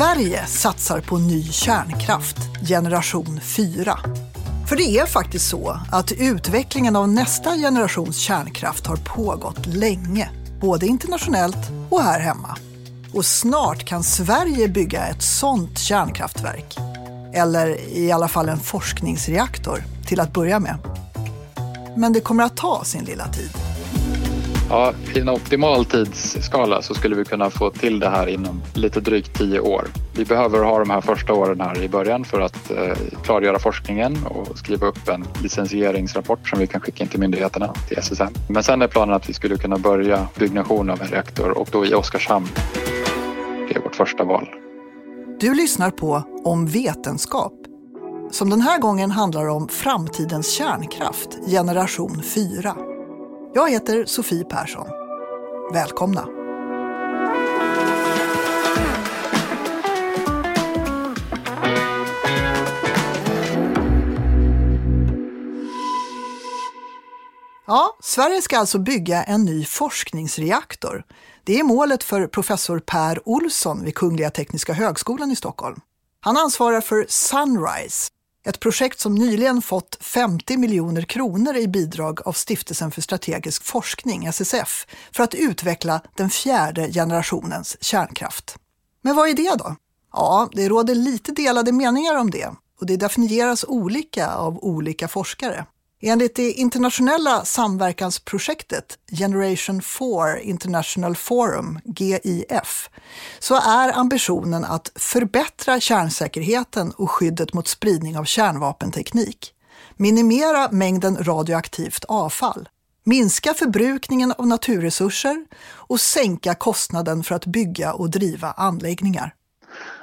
Sverige satsar på ny kärnkraft, generation 4. För det är faktiskt så att utvecklingen av nästa generations kärnkraft har pågått länge, både internationellt och här hemma. Och snart kan Sverige bygga ett sånt kärnkraftverk. Eller i alla fall en forskningsreaktor till att börja med. Men det kommer att ta sin lilla tid. Ja, I en optimal tidsskala så skulle vi kunna få till det här inom lite drygt tio år. Vi behöver ha de här första åren här i början för att eh, klargöra forskningen och skriva upp en licensieringsrapport som vi kan skicka in till myndigheterna, till SSM. Men sen är planen att vi skulle kunna börja byggnation av en reaktor och då i Oskarshamn. Det är vårt första val. Du lyssnar på Om vetenskap som den här gången handlar om framtidens kärnkraft, generation 4. Jag heter Sofie Persson. Välkomna! Ja, Sverige ska alltså bygga en ny forskningsreaktor. Det är målet för professor Per Olsson vid Kungliga Tekniska högskolan i Stockholm. Han ansvarar för Sunrise, ett projekt som nyligen fått 50 miljoner kronor i bidrag av Stiftelsen för strategisk forskning, SSF, för att utveckla den fjärde generationens kärnkraft. Men vad är det då? Ja, det råder lite delade meningar om det och det definieras olika av olika forskare. Enligt det internationella samverkansprojektet Generation 4 International Forum, GIF, så är ambitionen att förbättra kärnsäkerheten och skyddet mot spridning av kärnvapenteknik, minimera mängden radioaktivt avfall, minska förbrukningen av naturresurser och sänka kostnaden för att bygga och driva anläggningar.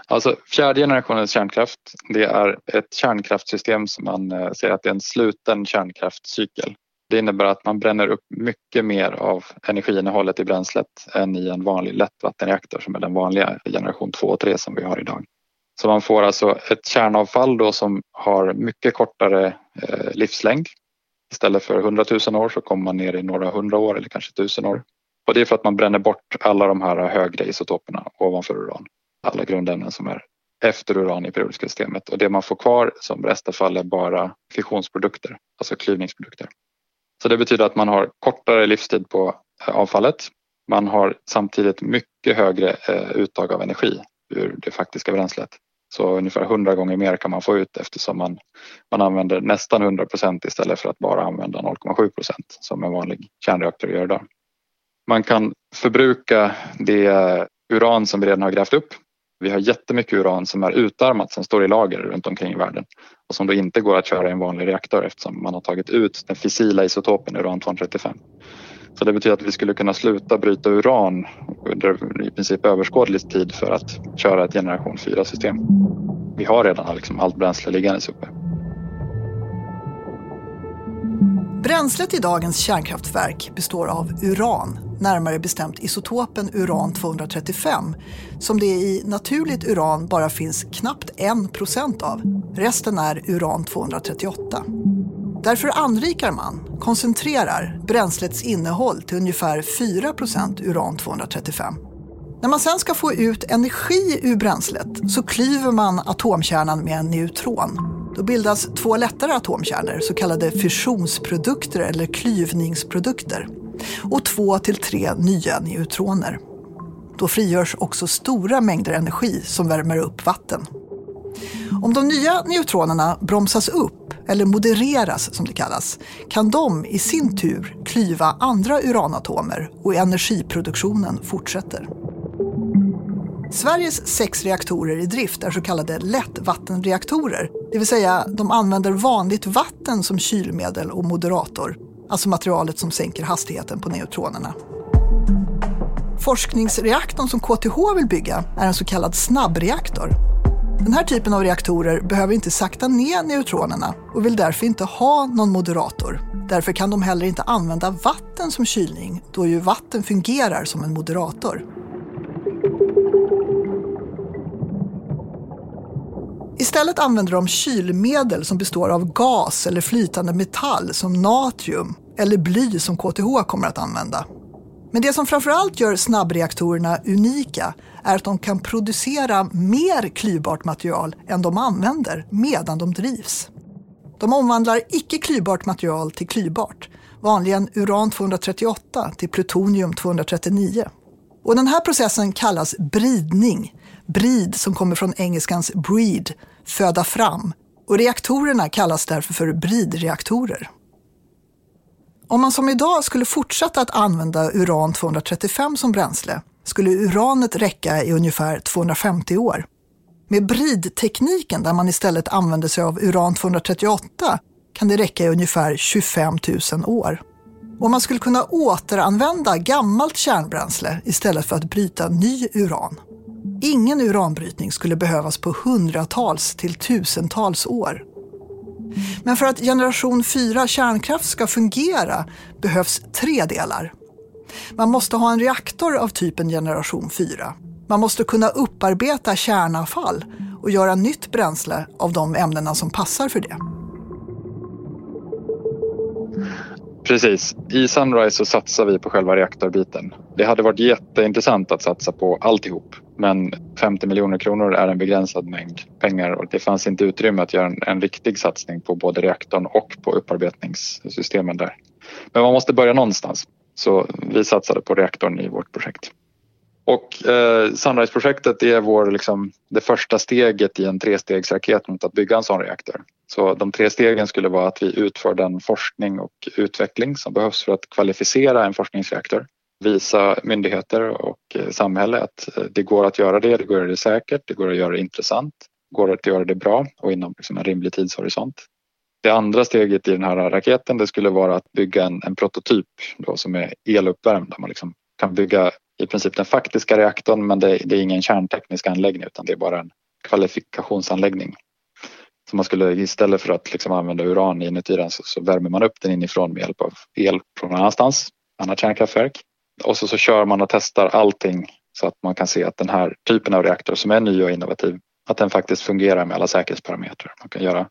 Alltså fjärde generationens kärnkraft, det är ett kärnkraftsystem som man eh, säger att det är en sluten kärnkraftscykel. Det innebär att man bränner upp mycket mer av energiinnehållet i bränslet än i en vanlig lättvattenreaktor som är den vanliga generation 2 och 3 som vi har idag. Så man får alltså ett kärnavfall då som har mycket kortare eh, livslängd. Istället för 100 000 år så kommer man ner i några hundra år eller kanske tusen år. Och det är för att man bränner bort alla de här högre isotoperna ovanför uran alla grundämnen som är efter uran i periodiska systemet och det man får kvar som restavfall är bara fissionsprodukter, alltså klyvningsprodukter. Så det betyder att man har kortare livstid på eh, avfallet. Man har samtidigt mycket högre eh, uttag av energi ur det faktiska bränslet. Så ungefär 100 gånger mer kan man få ut eftersom man, man använder nästan 100 procent istället för att bara använda 0,7 procent som en vanlig kärnreaktor gör idag. Man kan förbruka det eh, uran som vi redan har grävt upp vi har jättemycket uran som är utarmat som står i lager runt omkring i världen och som då inte går att köra i en vanlig reaktor eftersom man har tagit ut den fissila isotopen uran-235. Så det betyder att vi skulle kunna sluta bryta uran under i princip överskådlig tid för att köra ett generation 4-system. Vi har redan liksom allt bränsle liggandes uppe. Bränslet i dagens kärnkraftverk består av uran, närmare bestämt isotopen uran-235, som det i naturligt uran bara finns knappt 1% av. Resten är uran-238. Därför anrikar man, koncentrerar, bränslets innehåll till ungefär 4% uran-235. När man sen ska få ut energi ur bränslet så klyver man atomkärnan med en neutron då bildas två lättare atomkärnor, så kallade fissionsprodukter eller klyvningsprodukter. Och två till tre nya neutroner. Då frigörs också stora mängder energi som värmer upp vatten. Om de nya neutronerna bromsas upp, eller modereras som det kallas, kan de i sin tur klyva andra uranatomer och energiproduktionen fortsätter. Sveriges sex reaktorer i drift är så kallade lättvattenreaktorer, det vill säga de använder vanligt vatten som kylmedel och moderator, alltså materialet som sänker hastigheten på neutronerna. Forskningsreaktorn som KTH vill bygga är en så kallad snabbreaktor. Den här typen av reaktorer behöver inte sakta ner neutronerna och vill därför inte ha någon moderator. Därför kan de heller inte använda vatten som kylning, då ju vatten fungerar som en moderator. Istället använder de kylmedel som består av gas eller flytande metall som natrium eller bly som KTH kommer att använda. Men det som framförallt gör snabbreaktorerna unika är att de kan producera mer klyvbart material än de använder medan de drivs. De omvandlar icke klyvbart material till klyvbart, vanligen uran-238 till plutonium-239. Och den här processen kallas bridning, brid som kommer från engelskans breed, föda fram. Och reaktorerna kallas därför för bridreaktorer. Om man som idag skulle fortsätta att använda uran-235 som bränsle skulle uranet räcka i ungefär 250 år. Med bridtekniken, där man istället använder sig av uran-238, kan det räcka i ungefär 25 000 år. Och man skulle kunna återanvända gammalt kärnbränsle istället för att bryta ny uran. Ingen uranbrytning skulle behövas på hundratals till tusentals år. Men för att generation 4 kärnkraft ska fungera behövs tre delar. Man måste ha en reaktor av typen generation 4. Man måste kunna upparbeta kärnavfall och göra nytt bränsle av de ämnena som passar för det. Precis. I Sunrise så satsar vi på själva reaktorbiten. Det hade varit jätteintressant att satsa på alltihop men 50 miljoner kronor är en begränsad mängd pengar och det fanns inte utrymme att göra en, en riktig satsning på både reaktorn och på upparbetningssystemen där. Men man måste börja någonstans så vi satsade på reaktorn i vårt projekt. Och eh, Sunrise-projektet är vår, liksom, det första steget i en trestegsraket mot att bygga en sån reaktor. Så de tre stegen skulle vara att vi utför den forskning och utveckling som behövs för att kvalificera en forskningsreaktor. Visa myndigheter och eh, samhälle att eh, det går att göra det, det går att göra det säkert, det går att göra det intressant, går att göra det bra och inom liksom en rimlig tidshorisont. Det andra steget i den här raketen det skulle vara att bygga en, en prototyp då, som är eluppvärmd där man liksom kan bygga i princip den faktiska reaktorn men det, det, är ingen kärnteknisk anläggning utan det är bara en kvalifikationsanläggning. Så man skulle istället för att liksom använda uran inuti den så, så värmer man upp den inifrån med hjälp av el från någon annanstans, annat kärnkraftverk. Och så, så kör man och testar allting så att man kan se att den här typen av reaktor som är ny och innovativ, att den faktiskt fungerar med alla säkerhetsparametrar. Man kan göra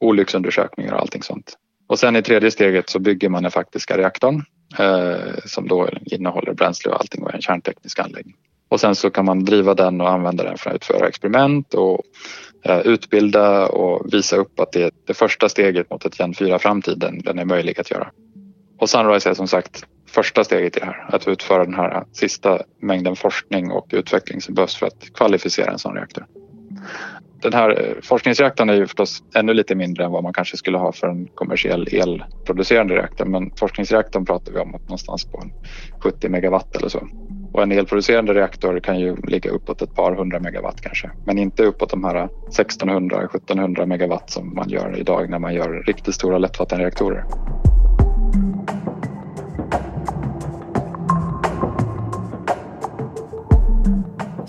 olycksundersökningar och allting sånt. Och sen i tredje steget så bygger man den faktiska reaktorn eh, som då innehåller bränsle och allting och är en kärnteknisk anläggning. Och sen så kan man driva den och använda den för att utföra experiment och eh, utbilda och visa upp att det är det första steget mot ett Gen 4-framtiden den är möjlig att göra. Och Sunrise är som sagt första steget i det här, att utföra den här sista mängden forskning och utveckling som behövs för att kvalificera en sån reaktor. Den här eh, forskningsreaktorn är ju förstås ännu lite mindre än vad man kanske skulle ha för en kommersiell elproducerande reaktor. Men forskningsreaktorn pratar vi om någonstans på 70 megawatt eller så. Och en elproducerande reaktor kan ju ligga uppåt ett par hundra megawatt kanske. Men inte uppåt de här 1600-1700 megawatt som man gör idag när man gör riktigt stora lättvattenreaktorer.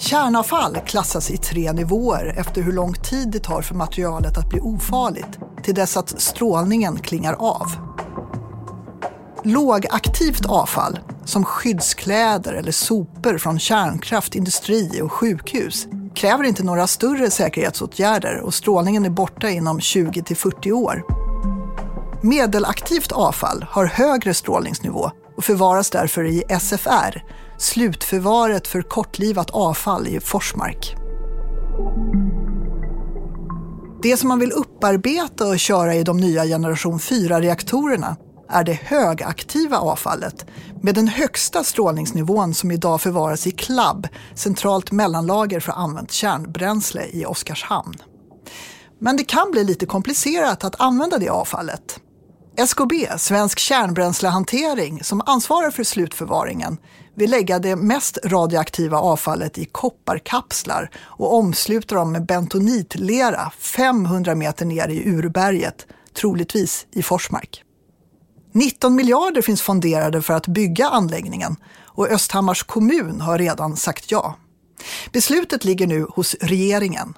Kärnavfall klassas i tre nivåer efter hur lång tid det tar för materialet att bli ofarligt till dess att strålningen klingar av. Lågaktivt avfall, som skyddskläder eller sopor från kärnkraft, industri och sjukhus, kräver inte några större säkerhetsåtgärder och strålningen är borta inom 20 till 40 år. Medelaktivt avfall har högre strålningsnivå och förvaras därför i SFR, slutförvaret för kortlivat avfall i Forsmark. Det som man vill upparbeta och köra i de nya generation 4-reaktorerna är det högaktiva avfallet med den högsta strålningsnivån som idag förvaras i CLAB, centralt mellanlager för använt kärnbränsle i Oskarshamn. Men det kan bli lite komplicerat att använda det avfallet. SKB, Svensk kärnbränslehantering, som ansvarar för slutförvaringen, vill lägga det mest radioaktiva avfallet i kopparkapslar och omsluta dem med bentonitlera 500 meter ner i urberget, troligtvis i Forsmark. 19 miljarder finns fonderade för att bygga anläggningen och Östhammars kommun har redan sagt ja. Beslutet ligger nu hos regeringen.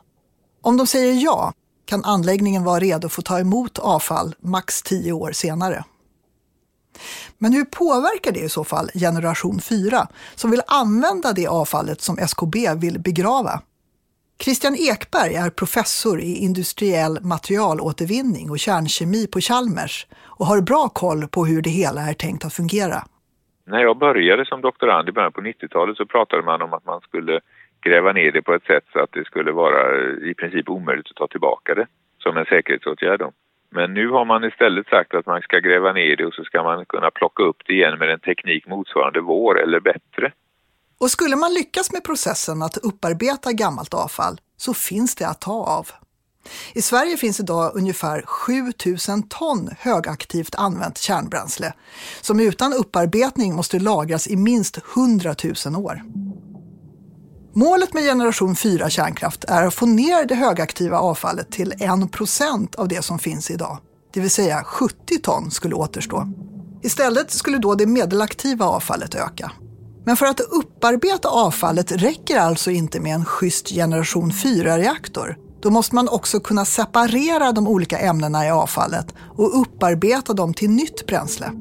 Om de säger ja kan anläggningen vara redo för att ta emot avfall max 10 år senare. Men hur påverkar det i så fall generation 4 som vill använda det avfallet som SKB vill begrava? Christian Ekberg är professor i industriell materialåtervinning och kärnkemi på Chalmers och har bra koll på hur det hela är tänkt att fungera. När jag började som doktorand i början på 90-talet så pratade man om att man skulle gräva ner det på ett sätt så att det skulle vara i princip omöjligt att ta tillbaka det som en säkerhetsåtgärd. Då. Men nu har man istället sagt att man ska gräva ner det och så ska man kunna plocka upp det igen med en teknik motsvarande vår eller bättre. Och skulle man lyckas med processen att upparbeta gammalt avfall så finns det att ta av. I Sverige finns idag ungefär 7000 ton högaktivt använt kärnbränsle som utan upparbetning måste lagras i minst 100 000 år. Målet med generation 4 kärnkraft är att få ner det högaktiva avfallet till 1% av det som finns idag. Det vill säga 70 ton skulle återstå. Istället skulle då det medelaktiva avfallet öka. Men för att upparbeta avfallet räcker alltså inte med en schysst generation 4-reaktor. Då måste man också kunna separera de olika ämnena i avfallet och upparbeta dem till nytt bränsle.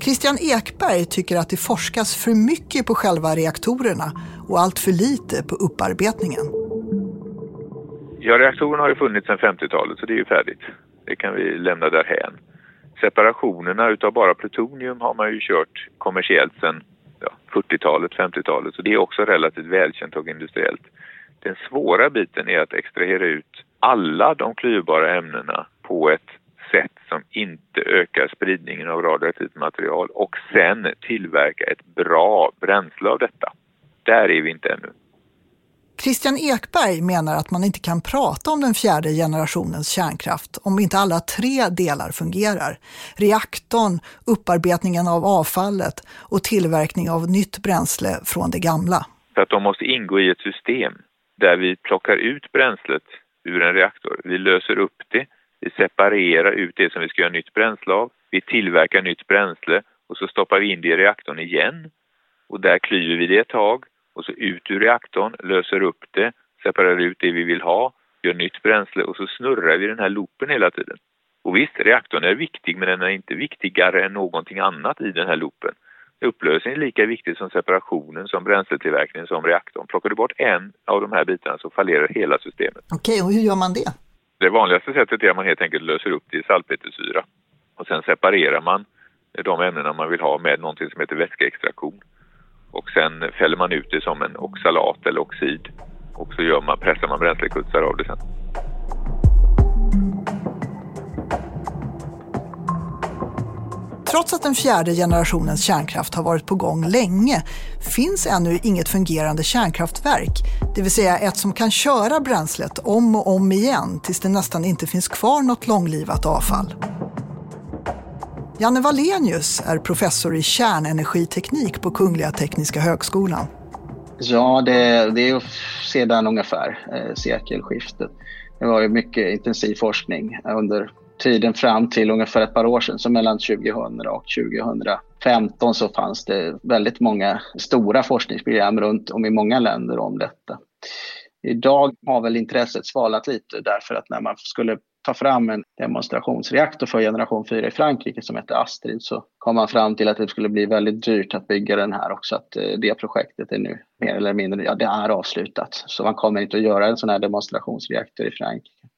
Christian Ekberg tycker att det forskas för mycket på själva reaktorerna och allt för lite på upparbetningen. Ja, reaktorerna har ju funnits sedan 50-talet så det är ju färdigt. Det kan vi lämna därhän. Separationerna utav bara plutonium har man ju kört kommersiellt sedan ja, 40-talet, 50-talet så det är också relativt välkänt och industriellt. Den svåra biten är att extrahera ut alla de klyvbara ämnena på ett sätt som inte ökar spridningen av radioaktivt material och sen tillverka ett bra bränsle av detta. Där är vi inte ännu. Christian Ekberg menar att man inte kan prata om den fjärde generationens kärnkraft om inte alla tre delar fungerar. Reaktorn, upparbetningen av avfallet och tillverkning av nytt bränsle från det gamla. För att de måste ingå i ett system där vi plockar ut bränslet ur en reaktor. Vi löser upp det vi separerar ut det som vi ska göra nytt bränsle av. Vi tillverkar nytt bränsle och så stoppar vi in det i reaktorn igen. Och där klyver vi det ett tag och så ut ur reaktorn, löser upp det, separerar ut det vi vill ha, gör nytt bränsle och så snurrar vi den här loopen hela tiden. Och visst, reaktorn är viktig men den är inte viktigare än någonting annat i den här loopen. Upplösningen är lika viktig som separationen, som bränsletillverkningen, som reaktorn. Plockar du bort en av de här bitarna så fallerar hela systemet. Okej, och hur gör man det? Det vanligaste sättet är att man helt enkelt löser upp det i salpetersyra och sen separerar man de ämnena man vill ha med någonting som heter vätskeextraktion. Och sen fäller man ut det som en oxalat eller oxid och så gör man, pressar man bränslekutsar av det sen. Trots att den fjärde generationens kärnkraft har varit på gång länge finns ännu inget fungerande kärnkraftverk, det vill säga ett som kan köra bränslet om och om igen tills det nästan inte finns kvar något långlivat avfall. Janne Wallenius är professor i kärnenergiteknik på Kungliga Tekniska högskolan. Ja, det, det är sedan ungefär eh, sekelskiftet. Det var ju mycket intensiv forskning under tiden fram till ungefär ett par år sedan, så mellan 2000 och 2015 så fanns det väldigt många stora forskningsprogram runt om i många länder om detta. Idag har väl intresset svalnat lite därför att när man skulle ta fram en demonstrationsreaktor för generation 4 i Frankrike som heter Astrid så kom man fram till att det skulle bli väldigt dyrt att bygga den här också. Att eh, det projektet är nu mer eller mindre, ja det är avslutat. Så man kommer inte att göra en sån här demonstrationsreaktor i Frankrike.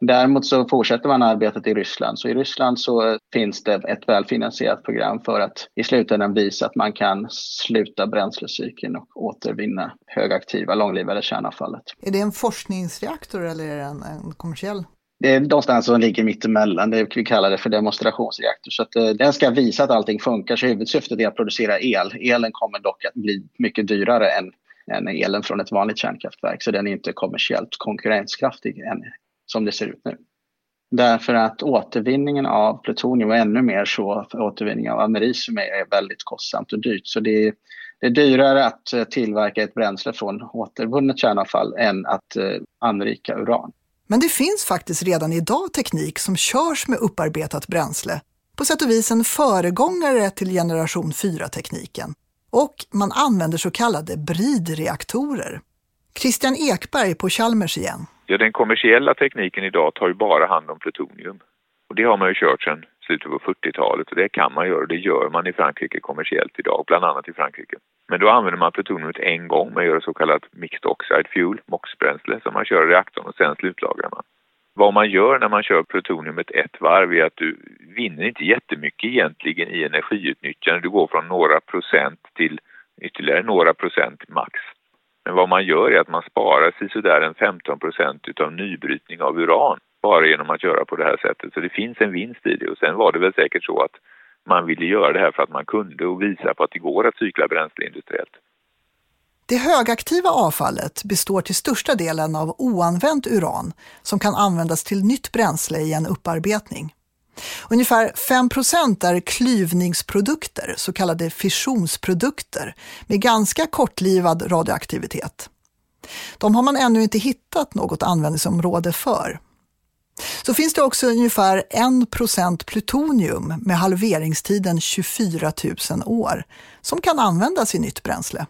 Däremot så fortsätter man arbetet i Ryssland. Så i Ryssland så finns det ett välfinansierat program för att i slutändan visa att man kan sluta bränslecykeln och återvinna högaktiva långlivade kärnavfallet. Är det en forskningsreaktor eller är det en, en kommersiell? Det är någonstans som ligger mittemellan. Det vi kallar det för demonstrationsreaktor. Så att, eh, den ska visa att allting funkar. Så huvudsyftet är att producera el. Elen kommer dock att bli mycket dyrare än, än elen från ett vanligt kärnkraftverk. Så den är inte kommersiellt konkurrenskraftig än som det ser ut nu. Därför att återvinningen av plutonium och ännu mer så återvinning av americium är väldigt kostsamt och dyrt. Så det är, det är dyrare att eh, tillverka ett bränsle från återvunnet kärnavfall än att eh, anrika uran. Men det finns faktiskt redan idag teknik som körs med upparbetat bränsle. På sätt och vis en föregångare till generation 4-tekniken. Och man använder så kallade bridreaktorer. Christian Ekberg på Chalmers igen. Ja, den kommersiella tekniken idag tar ju bara hand om plutonium. Och det har man ju kört sedan slutet på 40-talet och det kan man göra. Det gör man i Frankrike kommersiellt idag, bland annat i Frankrike. Men då använder man plutoniumet en gång. Man gör så kallat mixed oxide fuel, MOX-bränsle, som man kör i reaktorn och sen slutlagrar man. Vad man gör när man kör plutoniumet ett varv är att du vinner inte jättemycket egentligen i energiutnyttjande. Du går från några procent till ytterligare några procent max. Men vad man gör är att man sparar sig sådär en 15 procent utav nybrytning av uran bara genom att göra på det här sättet. Så det finns en vinst i det och sen var det väl säkert så att man ville göra det här för att man kunde och visa på att det går att cykla bränsle industriellt. Det högaktiva avfallet består till största delen av oanvänt uran som kan användas till nytt bränsle i en upparbetning. Ungefär 5% är klyvningsprodukter, så kallade fissionsprodukter, med ganska kortlivad radioaktivitet. De har man ännu inte hittat något användningsområde för. Så finns det också ungefär 1 plutonium med halveringstiden 24 000 år som kan användas i nytt bränsle.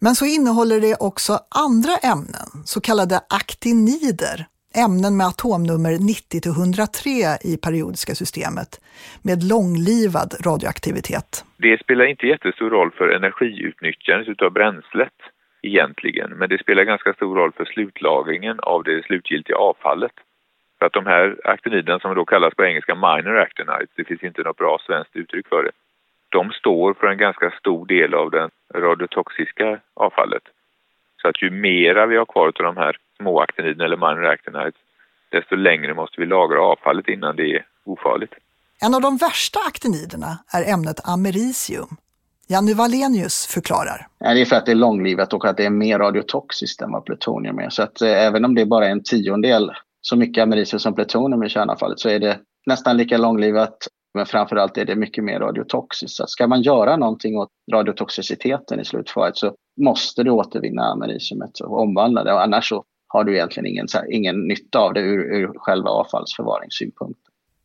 Men så innehåller det också andra ämnen, så kallade aktinider, ämnen med atomnummer 90-103 i periodiska systemet, med långlivad radioaktivitet. Det spelar inte jättestor roll för energiutnyttjandet av bränslet egentligen, men det spelar ganska stor roll för slutlagringen av det slutgiltiga avfallet. För att de här aktiniderna som då kallas på engelska minor actinides, det finns inte något bra svenskt uttryck för det, de står för en ganska stor del av det radiotoxiska avfallet. Så att ju mera vi har kvar av de här små aktiniderna eller minor actinides, desto längre måste vi lagra avfallet innan det är ofarligt. En av de värsta aktiniderna är ämnet americium. Janne Wallenius förklarar. Det är för att det är långlivat och att det är mer radiotoxiskt än vad plutonium är. Så att eh, även om det är bara är en tiondel så mycket americium som plutonium i kärnavfallet så är det nästan lika långlivat men framförallt är det mycket mer radiotoxiskt. Så ska man göra någonting åt radiotoxiciteten i slutfaret så måste du återvinna americiumet och omvandla det. Och annars så har du egentligen ingen, ingen nytta av det ur, ur själva avfallsförvaringssynpunkt.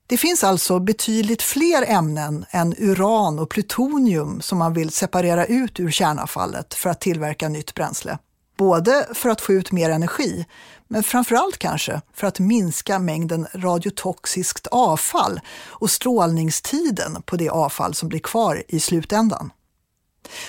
Det finns alltså betydligt fler ämnen än uran och plutonium som man vill separera ut ur kärnavfallet för att tillverka nytt bränsle. Både för att få ut mer energi, men framförallt kanske för att minska mängden radiotoxiskt avfall och strålningstiden på det avfall som blir kvar i slutändan.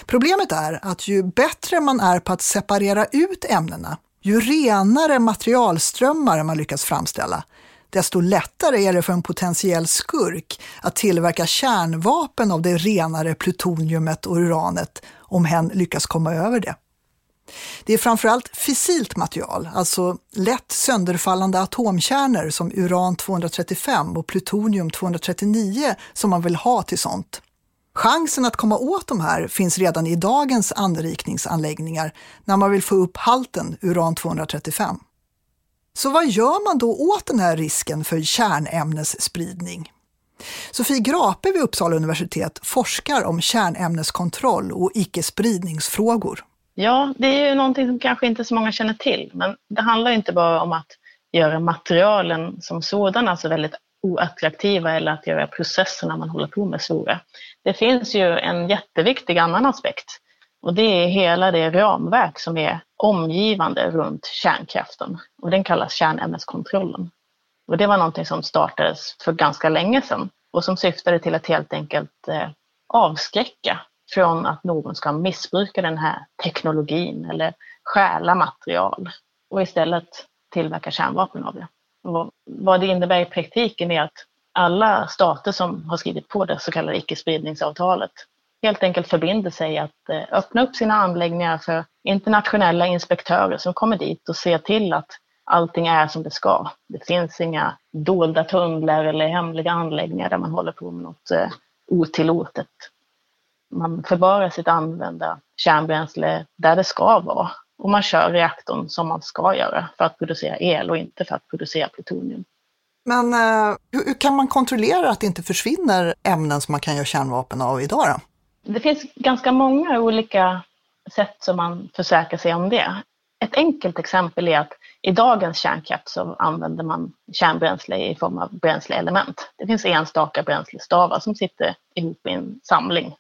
Problemet är att ju bättre man är på att separera ut ämnena, ju renare materialströmmar man lyckas framställa, desto lättare är det för en potentiell skurk att tillverka kärnvapen av det renare plutoniumet och uranet om hen lyckas komma över det. Det är framförallt fissilt material, alltså lätt sönderfallande atomkärnor som uran-235 och plutonium-239 som man vill ha till sånt. Chansen att komma åt de här finns redan i dagens anrikningsanläggningar när man vill få upp halten uran-235. Så vad gör man då åt den här risken för kärnämnesspridning? Sofie Grape vid Uppsala universitet forskar om kärnämneskontroll och icke-spridningsfrågor. Ja, det är ju någonting som kanske inte så många känner till, men det handlar inte bara om att göra materialen som sådana så väldigt oattraktiva eller att göra processerna man håller på med stora. Det finns ju en jätteviktig annan aspekt och det är hela det ramverk som är omgivande runt kärnkraften och den kallas kärnämneskontrollen. Och det var någonting som startades för ganska länge sedan och som syftade till att helt enkelt eh, avskräcka från att någon ska missbruka den här teknologin eller stjäla material och istället tillverka kärnvapen av det. Och vad det innebär i praktiken är att alla stater som har skrivit på det så kallade icke-spridningsavtalet helt enkelt förbinder sig att eh, öppna upp sina anläggningar för internationella inspektörer som kommer dit och ser till att allting är som det ska. Det finns inga dolda tunnlar eller hemliga anläggningar där man håller på med något eh, otillåtet man förvarar sitt använda kärnbränsle där det ska vara och man kör reaktorn som man ska göra för att producera el och inte för att producera plutonium. Men eh, hur kan man kontrollera att det inte försvinner ämnen som man kan göra kärnvapen av idag då? Det finns ganska många olika sätt som man försäkrar sig om det. Ett enkelt exempel är att i dagens kärnkraft så använder man kärnbränsle i form av bränsleelement. Det finns enstaka bränslestavar som sitter ihop i en samling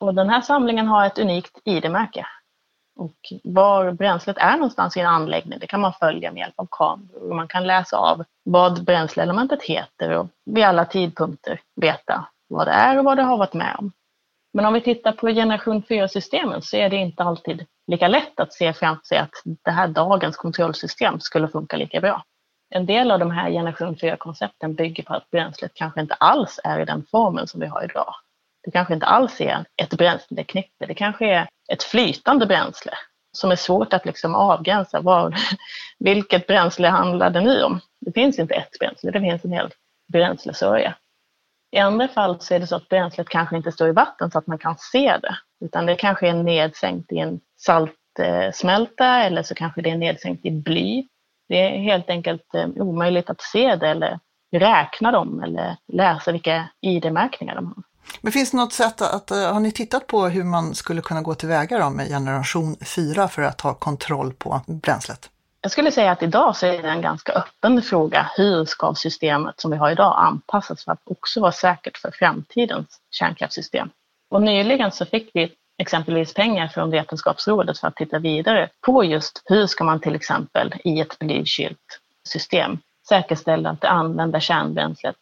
och den här samlingen har ett unikt ID-märke. Och var bränslet är någonstans i en anläggning, det kan man följa med hjälp av kameror. Och man kan läsa av vad bränsleelementet heter och vid alla tidpunkter veta vad det är och vad det har varit med om. Men om vi tittar på generation 4-systemen så är det inte alltid lika lätt att se framför sig att det här dagens kontrollsystem skulle funka lika bra. En del av de här generation 4-koncepten bygger på att bränslet kanske inte alls är i den formen som vi har idag. Det kanske inte alls är ett bränsleknippe, det kanske är ett flytande bränsle som är svårt att liksom avgränsa. Var, vilket bränsle handlar det nu om? Det finns inte ett bränsle, det finns en hel bränslesörja. I andra fall så är det så att bränslet kanske inte står i vatten så att man kan se det, utan det kanske är nedsänkt i en saltsmälta eller så kanske det är nedsänkt i bly. Det är helt enkelt eh, omöjligt att se det eller räkna dem eller läsa vilka ID-märkningar de har. Men finns det något sätt att, eh, har ni tittat på hur man skulle kunna gå tillväga då med generation 4 för att ha kontroll på bränslet? Jag skulle säga att idag så är det en ganska öppen fråga. Hur ska systemet som vi har idag anpassas för att också vara säkert för framtidens kärnkraftssystem? Och nyligen så fick vi exempelvis pengar från Vetenskapsrådet för att titta vidare på just hur ska man till exempel i ett blykylt system säkerställa att det använda kärnbränslet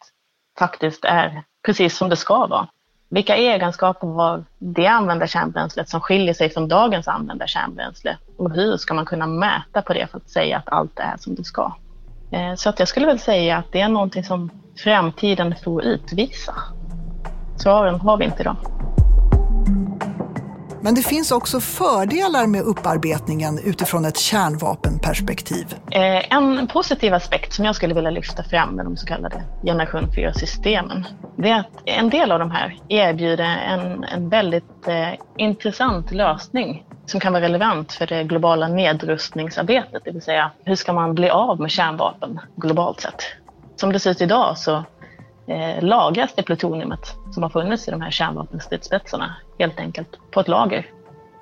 faktiskt är precis som det ska vara. Vilka egenskaper har det använda kärnbränslet som skiljer sig från dagens använda kärnbränsle? Och hur ska man kunna mäta på det för att säga att allt är som det ska? Eh, så att jag skulle väl säga att det är någonting som framtiden får utvisa. Svaren har vi inte idag. Men det finns också fördelar med upparbetningen utifrån ett kärnvapenperspektiv. Eh, en positiv aspekt som jag skulle vilja lyfta fram med de så kallade generation 4-systemen, det är att en del av de här erbjuder en, en väldigt eh, intressant lösning som kan vara relevant för det globala nedrustningsarbetet, det vill säga hur ska man bli av med kärnvapen globalt sett? Som det ser ut idag så eh, lagras det plutoniumet som har funnits i de här kärnvapenstridsspetsarna helt enkelt på ett lager.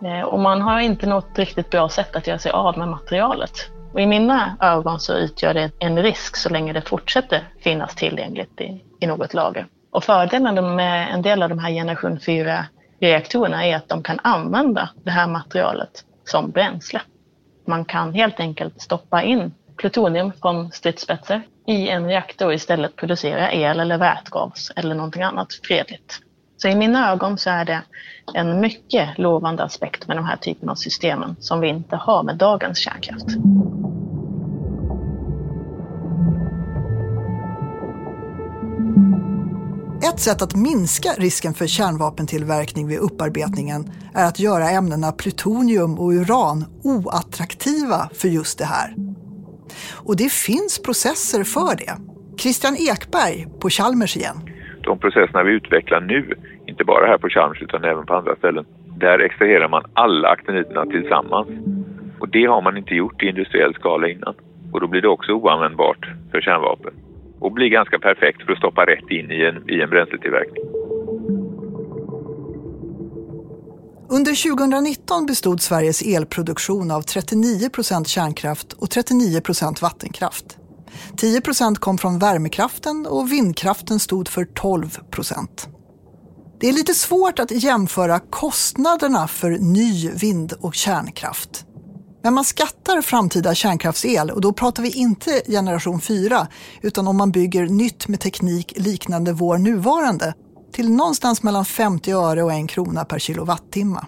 Eh, och man har inte något riktigt bra sätt att göra sig av med materialet. Och I mina ögon så utgör det en risk så länge det fortsätter finnas tillgängligt i, i något lager. Och fördelen med en del av de här generation 4-reaktorerna är att de kan använda det här materialet som bränsle. Man kan helt enkelt stoppa in plutonium från stridsspetsar i en reaktor istället producera el eller vätgas eller någonting annat fredligt. Så i mina ögon så är det en mycket lovande aspekt med de här typen av systemen som vi inte har med dagens kärnkraft. Ett sätt att minska risken för kärnvapentillverkning vid upparbetningen är att göra ämnena plutonium och uran oattraktiva för just det här. Och det finns processer för det. Christian Ekberg på Chalmers igen. De processerna vi utvecklar nu, inte bara här på Chalmers utan även på andra ställen, där extraherar man alla aktiniterna tillsammans. Och det har man inte gjort i industriell skala innan. Och då blir det också oanvändbart för kärnvapen. Och blir ganska perfekt för att stoppa rätt in i en, i en bränsletillverkning. Under 2019 bestod Sveriges elproduktion av 39 procent kärnkraft och 39 procent vattenkraft. 10 procent kom från värmekraften och vindkraften stod för 12 procent. Det är lite svårt att jämföra kostnaderna för ny vind och kärnkraft. Men man skattar framtida kärnkraftsel och då pratar vi inte generation 4 utan om man bygger nytt med teknik liknande vår nuvarande till någonstans mellan 50 öre och en krona per kilowattimme.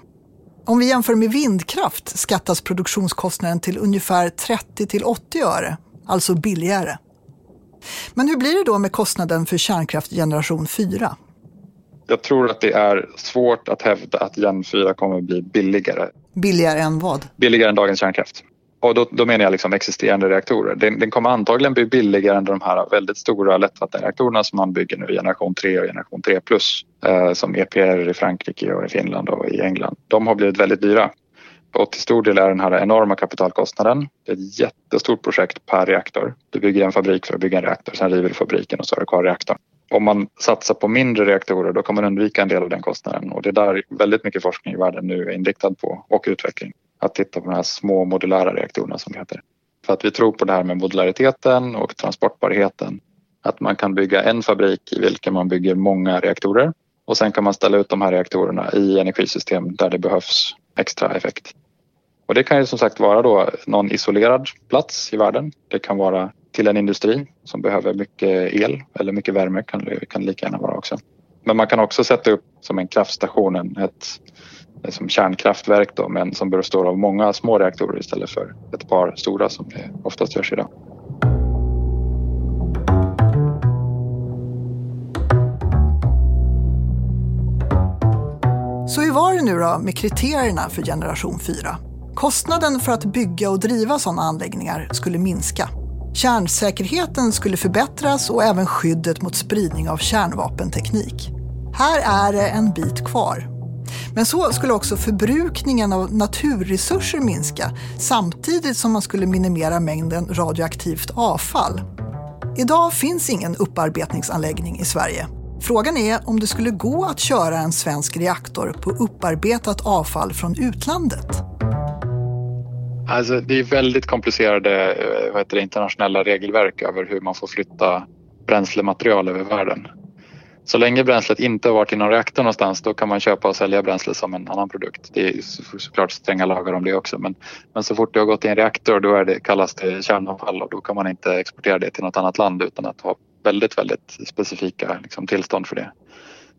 Om vi jämför med vindkraft skattas produktionskostnaden till ungefär 30 till 80 öre, alltså billigare. Men hur blir det då med kostnaden för kärnkraft generation 4? Jag tror att det är svårt att hävda att Gen 4 kommer att bli billigare. Billigare än vad? Billigare än dagens kärnkraft. Och då, då menar jag liksom existerande reaktorer. Den, den, kommer antagligen bli billigare än de här väldigt stora lättvattenreaktorerna som man bygger nu i generation 3 och generation 3 plus. Eh, som EPR i Frankrike och i Finland och i England. De har blivit väldigt dyra. Och till stor del är den här enorma kapitalkostnaden. Det är ett jättestort projekt per reaktor. Du bygger en fabrik för att bygga en reaktor, sen river du fabriken och så har du kvar reaktorn. Om man satsar på mindre reaktorer då kan man undvika en del av den kostnaden och det är där väldigt mycket forskning i världen nu är inriktad på och utveckling att titta på de här små modulära reaktorerna som det heter. För att vi tror på det här med modulariteten och transportbarheten. Att man kan bygga en fabrik i vilken man bygger många reaktorer och sen kan man ställa ut de här reaktorerna i energisystem där det behövs extra effekt. Och det kan ju som sagt vara då någon isolerad plats i världen. Det kan vara till en industri som behöver mycket el eller mycket värme kan det kan lika gärna vara också. Men man kan också sätta upp som en kraftstation ett Eh, som kärnkraftverk då, men som består av många små reaktorer istället för ett par stora som det oftast görs idag. Så hur var det nu då med kriterierna för generation 4? Kostnaden för att bygga och driva sådana anläggningar skulle minska. Kärnsäkerheten skulle förbättras och även skyddet mot spridning av kärnvapenteknik. Här är det en bit kvar, men så skulle också förbrukningen av naturresurser minska samtidigt som man skulle minimera mängden radioaktivt avfall. Idag finns ingen upparbetningsanläggning i Sverige. Frågan är om det skulle gå att köra en svensk reaktor på upparbetat avfall från utlandet. Alltså, det är väldigt komplicerade eh, vad heter det, internationella regelverk över hur man får flytta bränslematerial över världen. Så länge bränslet inte har varit i någon reaktor någonstans då kan man köpa och sälja bränsle som en annan produkt. Det är såklart stränga lagar om det också men, men så fort det har gått i en reaktor då är det, kallas det kärnavfall och då kan man inte exportera det till något annat land utan att ha väldigt, väldigt specifika liksom, tillstånd för det.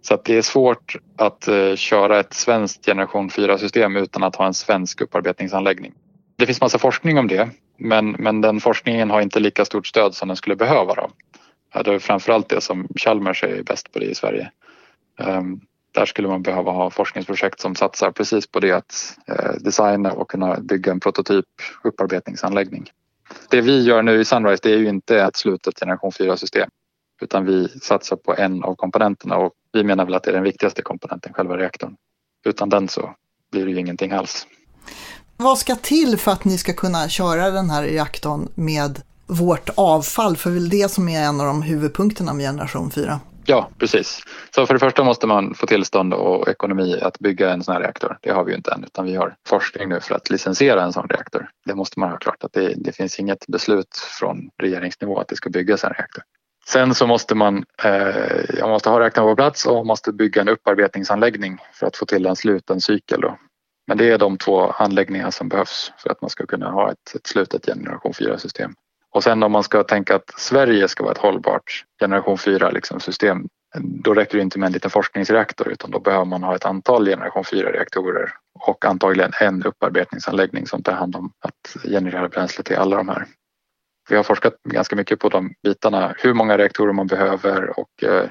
Så att det är svårt att uh, köra ett svenskt generation 4-system utan att ha en svensk upparbetningsanläggning. Det finns massa forskning om det men, men den forskningen har inte lika stort stöd som den skulle behöva. Då. Ja, det är framförallt det som Chalmers är bäst på det i Sverige. Um, där skulle man behöva ha forskningsprojekt som satsar precis på det att eh, designa och kunna bygga en prototyp upparbetningsanläggning. Det vi gör nu i Sunrise det är ju inte ett slutet generation 4-system utan vi satsar på en av komponenterna och vi menar väl att det är den viktigaste komponenten, själva reaktorn. Utan den så blir det ju ingenting alls. Vad ska till för att ni ska kunna köra den här reaktorn med vårt avfall? För väl det som är en av de huvudpunkterna med generation 4. Ja, precis. Så för det första måste man få tillstånd och ekonomi att bygga en sån här reaktor. Det har vi ju inte än utan vi har forskning nu för att licensiera en sån reaktor. Det måste man ha klart att det, det finns inget beslut från regeringsnivå att det ska byggas en reaktor. Sen så måste man, eh, man måste ha reaktorn på plats och måste bygga en upparbetningsanläggning för att få till en sluten cykel. Då. Men det är de två anläggningar som behövs för att man ska kunna ha ett, ett slutet generation 4-system. Och sen om man ska tänka att Sverige ska vara ett hållbart generation 4 liksom system, då räcker det inte med en liten forskningsreaktor utan då behöver man ha ett antal generation 4 reaktorer och antagligen en upparbetningsanläggning som tar hand om att generera bränsle till alla de här. Vi har forskat ganska mycket på de bitarna, hur många reaktorer man behöver och eh,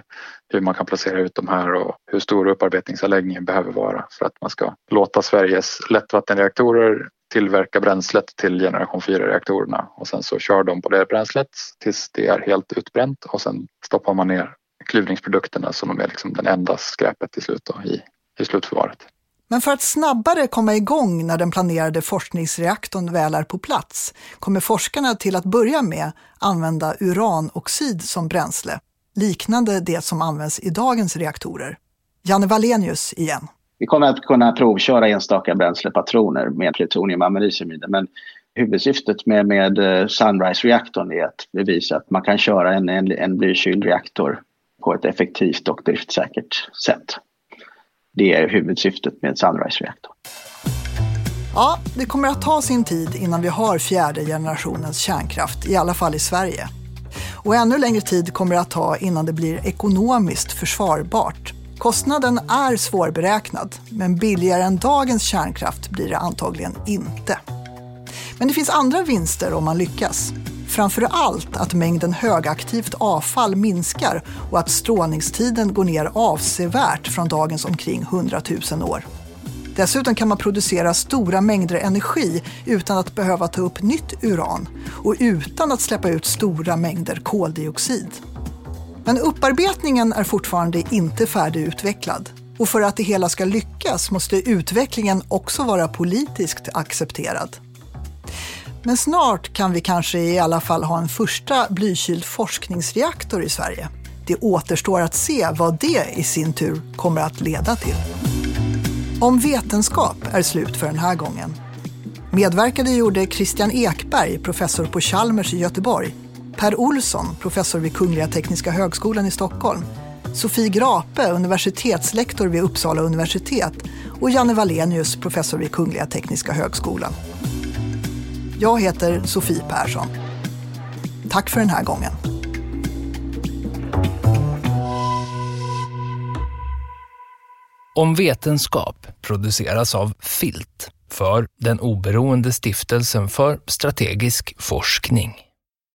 hur man kan placera ut de här och hur stor upparbetningsanläggningen behöver vara för att man ska låta Sveriges lättvattenreaktorer tillverka bränslet till generation 4-reaktorerna och sen så kör de på det bränslet tills det är helt utbränt och sen stoppar man ner klyvningsprodukterna som är liksom den enda skräpet till slut då, i, i slutförvaret. Men för att snabbare komma igång när den planerade forskningsreaktorn väl är på plats kommer forskarna till att börja med använda uranoxid som bränsle, liknande det som används i dagens reaktorer. Janne Wallenius igen. Vi kommer att kunna provköra enstaka bränslepatroner med plutonium och americium men huvudsyftet med, med eh, Sunrise-reaktorn är att bevisa att man kan köra en, en, en blykyld reaktor på ett effektivt och driftsäkert sätt. Det är huvudsyftet med Sunrise-reaktorn. Ja, det kommer att ta sin tid innan vi har fjärde generationens kärnkraft, i alla fall i Sverige. Och ännu längre tid kommer det att ta innan det blir ekonomiskt försvarbart. Kostnaden är svårberäknad, men billigare än dagens kärnkraft blir det antagligen inte. Men det finns andra vinster om man lyckas. Framför allt att mängden högaktivt avfall minskar och att strålningstiden går ner avsevärt från dagens omkring 100 000 år. Dessutom kan man producera stora mängder energi utan att behöva ta upp nytt uran och utan att släppa ut stora mängder koldioxid. Men upparbetningen är fortfarande inte färdigutvecklad. Och för att det hela ska lyckas måste utvecklingen också vara politiskt accepterad. Men snart kan vi kanske i alla fall ha en första blykyld forskningsreaktor i Sverige. Det återstår att se vad det i sin tur kommer att leda till. Om vetenskap är slut för den här gången. Medverkade gjorde Christian Ekberg, professor på Chalmers i Göteborg Per Olsson, professor vid Kungliga Tekniska Högskolan i Stockholm, Sofie Grape, universitetslektor vid Uppsala universitet och Janne Wallenius, professor vid Kungliga Tekniska Högskolan. Jag heter Sofie Persson. Tack för den här gången. Om vetenskap produceras av Filt för den oberoende stiftelsen för strategisk forskning.